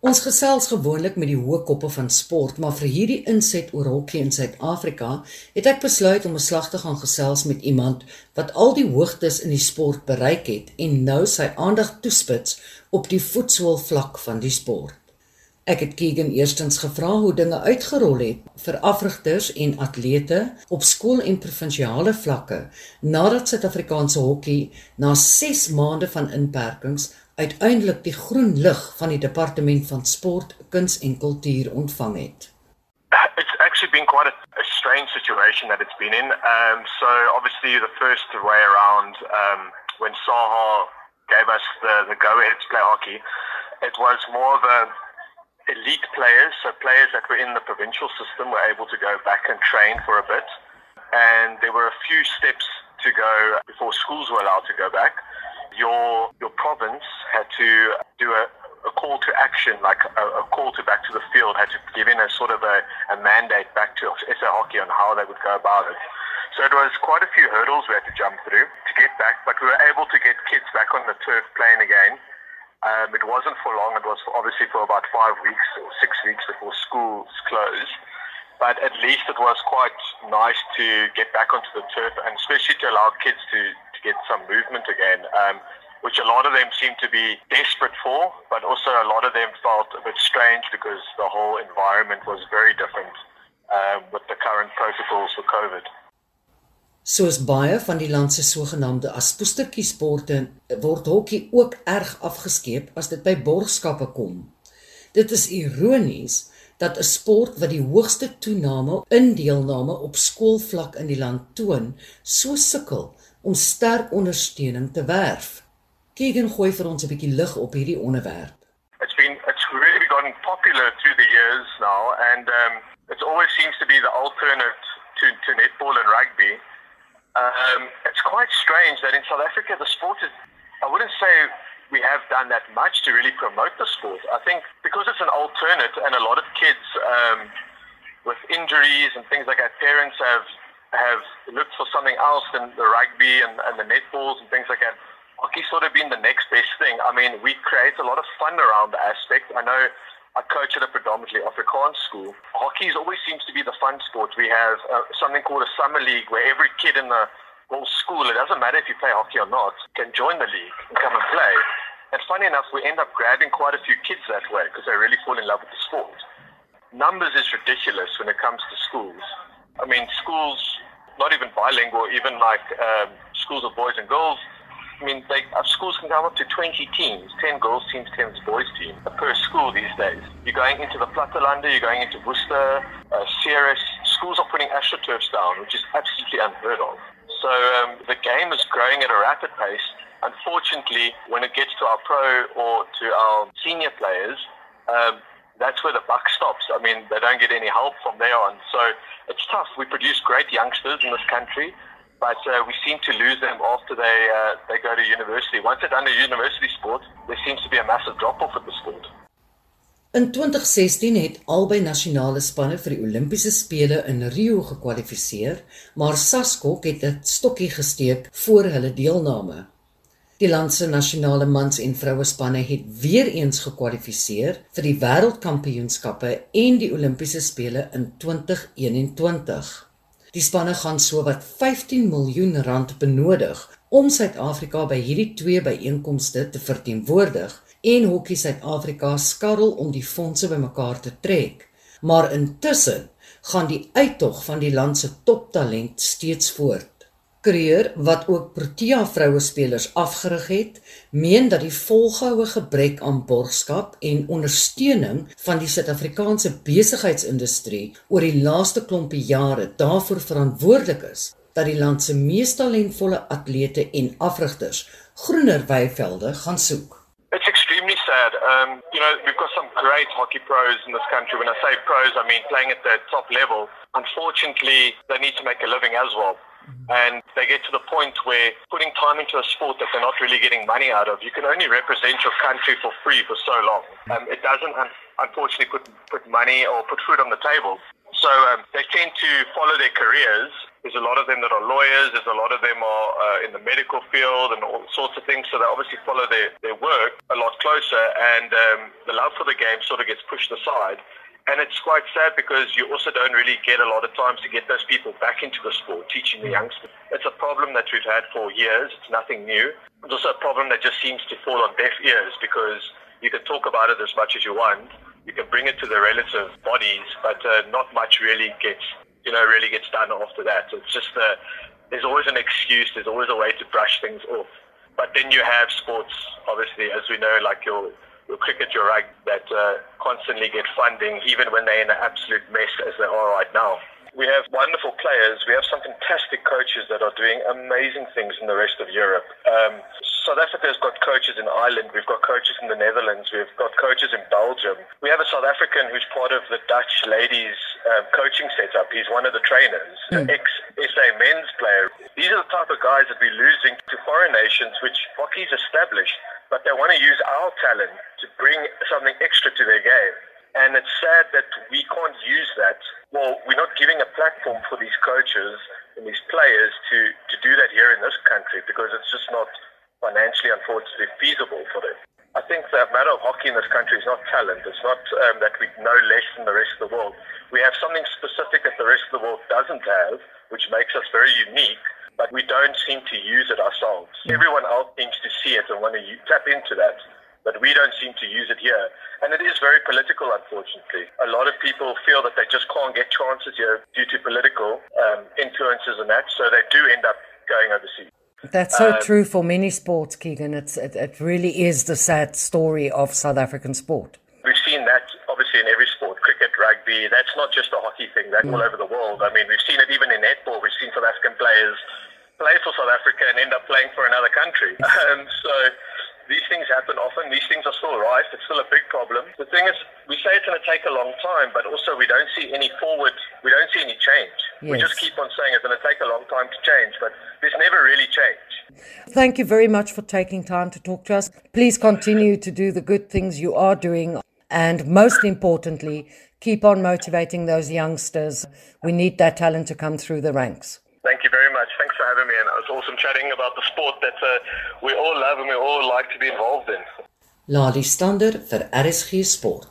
Ons gesels gewoonlik met die hoë koppe van sport, maar vir hierdie inset oor hokkie in Suid-Afrika, het ek besluit om 'n slag te gaan gesels met iemand wat al die hoogtes in die sport bereik het en nou sy aandag toespits op die voetsoolvlak van die sport. Ek het Keegan eerstens gevra hoe dinge uitgerol het vir afrigters en atlete op skool en provinsiale vlakke nadat Suid-Afrikaanse hokkie na 6 maande van inperkings uiteindelik die groen lig van die departement van sport, kuns en kultuur ontvang het. It's actually been quite a, a strange situation that it's been in. Um, so obviously the first way around, um, when Saha gave us the, the go-ahead to play hockey, it was more of a elite players, so players that were in the provincial system were able to go back and train for a bit. And there were a few steps to go before schools were allowed to go back. Your province had to do a, a call to action, like a, a, call to back to the field, had to give in a sort of a, a mandate back to SA Hockey on how they would go about it. So it was quite a few hurdles we had to jump through to get back, but we were able to get kids back on the turf playing again. Um, it wasn't for long. It was obviously for about five weeks or six weeks before schools closed. But at least it was quite nice to get back onto the turf and especially to allow kids to, to get some movement again. Um, which a lot of them seem to be desperate for, but also a lot of them felt a bit strange because the whole environment was very different um, with the current protocols for COVID. Soos baie van die land se sogenaamde aspoestertjie sporte word hokkie ook erg afgeskeep as dit by borgskappe kom. Dit is ironies dat 'n sport wat die hoogste toename in deelname op skoolvlak in die land toon, so sukkel om sterk ondersteuning te werf. Keegan gooi vir ons 'n bietjie lig op hierdie onderwerp. It's been it's really gotten popular through the years now and um it always seems to be the alternate to to netball and rugby. Um it's quite strange that in South Africa the sport is I wouldn't say we have done that much to really promote the sport. I think because it's an alternate and a lot of kids um with injuries and things like that parents have have looked for something else than the rugby and, and the netballs and things like that hockey sort of been the next best thing. I mean, we create a lot of fun around the aspect. I know I coach at a predominantly Afrikaans school. Hockey always seems to be the fun sport. We have uh, something called a summer league where every kid in the whole school, it doesn't matter if you play hockey or not, can join the league and come and play. And funny enough, we end up grabbing quite a few kids that way because they really fall in love with the sport. Numbers is ridiculous when it comes to schools. I mean, schools, not even bilingual, even like um, schools of boys and girls, I mean, they, our schools can come up to 20 teams, 10 girls teams, 10 boys teams per school these days. You're going into the Plattelande, you're going into Worcester, uh. Schools are putting astroturfs down, which is absolutely unheard of. So um, the game is growing at a rapid pace. Unfortunately, when it gets to our pro or to our senior players, um, that's where the buck stops. I mean, they don't get any help from there on. So it's tough. We produce great youngsters in this country, but uh, we seem to lose them after they uh, they go to university. Once they're done the university sport, there seems to be a massive drop off at the sport. In 2016 het albei nasionale spanne vir die Olimpiese spele in Rio gekwalifiseer, maar Saskok het 'n stokkie gesteek voor hulle deelname. Die land se nasionale mans en vroue spanne het weer eens gekwalifiseer vir die wêreldkampioenskappe en die Olimpiese spele in 2021. Die spanne gaan sowat 15 miljoen rand benodig om Suid-Afrika by hierdie twee byeenkomste te verteenwoordig en Hokkie Suid-Afrika skarrel om die fondse bymekaar te trek. Maar intussen gaan die uittog van die land se toptalent steeds voort. Kreur wat ook Protea vroue spelers afgerig het, meen dat die volgehoue gebrek aan borgskap en ondersteuning van die Suid-Afrikaanse besigheidsindustrie oor die laaste klompie jare daarvoor verantwoordelik is dat die land se mees talentvolle atlete en afrigters groener weivelde gaan soek. It's extremely sad. Um, you know, we've got some great hockey pros in this country. When I say pros, I mean playing at the top level. Unfortunately, they need to make a living as well. And they get to the point where putting time into a sport that they're not really getting money out of, you can only represent your country for free for so long. Um, it doesn't, un- unfortunately, put, put money or put food on the table. So um, they tend to follow their careers. There's a lot of them that are lawyers. There's a lot of them are uh, in the medical field and all sorts of things. So they obviously follow their, their work a lot closer, and um, the love for the game sort of gets pushed aside. And it's quite sad because you also don't really get a lot of times to get those people back into the sport, teaching the youngsters. It's a problem that we've had for years. It's nothing new. It's also a problem that just seems to fall on deaf ears because you can talk about it as much as you want. You can bring it to the relative bodies, but uh, not much really gets, you know, really gets done after that. It's just uh, there's always an excuse. There's always a way to brush things off. But then you have sports, obviously, as we know, like your your cricket, your rugby, that uh, constantly get funding, even when they're in an absolute mess as they are right now. We have wonderful players. We have some fantastic coaches that are doing amazing things in the rest of Europe. Um, South Africa's got coaches in Ireland. We've got coaches in the Netherlands. We've got coaches in Belgium. We have a South African who's part of the Dutch ladies um, coaching setup. He's one of the trainers, mm. ex SA men's player. These are the type of guys that we're losing to foreign nations, which hockey's established but they want to use our talent to bring something extra to their game. And it's sad that we can't use that. Well, we're not giving a platform for these coaches and these players to, to do that here in this country because it's just not financially, unfortunately, feasible for them. I think the matter of hockey in this country is not talent. It's not um, that we know less than the rest of the world. We have something specific that the rest of the world doesn't have, which makes us very unique but we don't seem to use it ourselves. Everyone else seems to see it and want to tap into that, but we don't seem to use it here. And it is very political, unfortunately. A lot of people feel that they just can't get chances here due to political um, influences and that, so they do end up going overseas. That's so um, true for many sports, Keegan. It's, it, it really is the sad story of South African sport. We've seen that obviously in every sport, cricket, rugby. That's not just a hockey thing. That's mm. all over the world. I mean, we've seen it even in netball. We've seen South African players play for South Africa and end up playing for another country. Um, so these things happen often. These things are still rife. It's still a big problem. The thing is, we say it's going to take a long time, but also we don't see any forward. We don't see any change. Yes. We just keep on saying it's going to take a long time to change, but there's never really change. Thank you very much for taking time to talk to us. Please continue to do the good things you are doing. And most importantly, keep on motivating those youngsters. We need that talent to come through the ranks. Thank you very much. Thanks for having me, and it was awesome chatting about the sport that uh, we all love and we all like to be involved in. Lali Stander vir RSG Sport.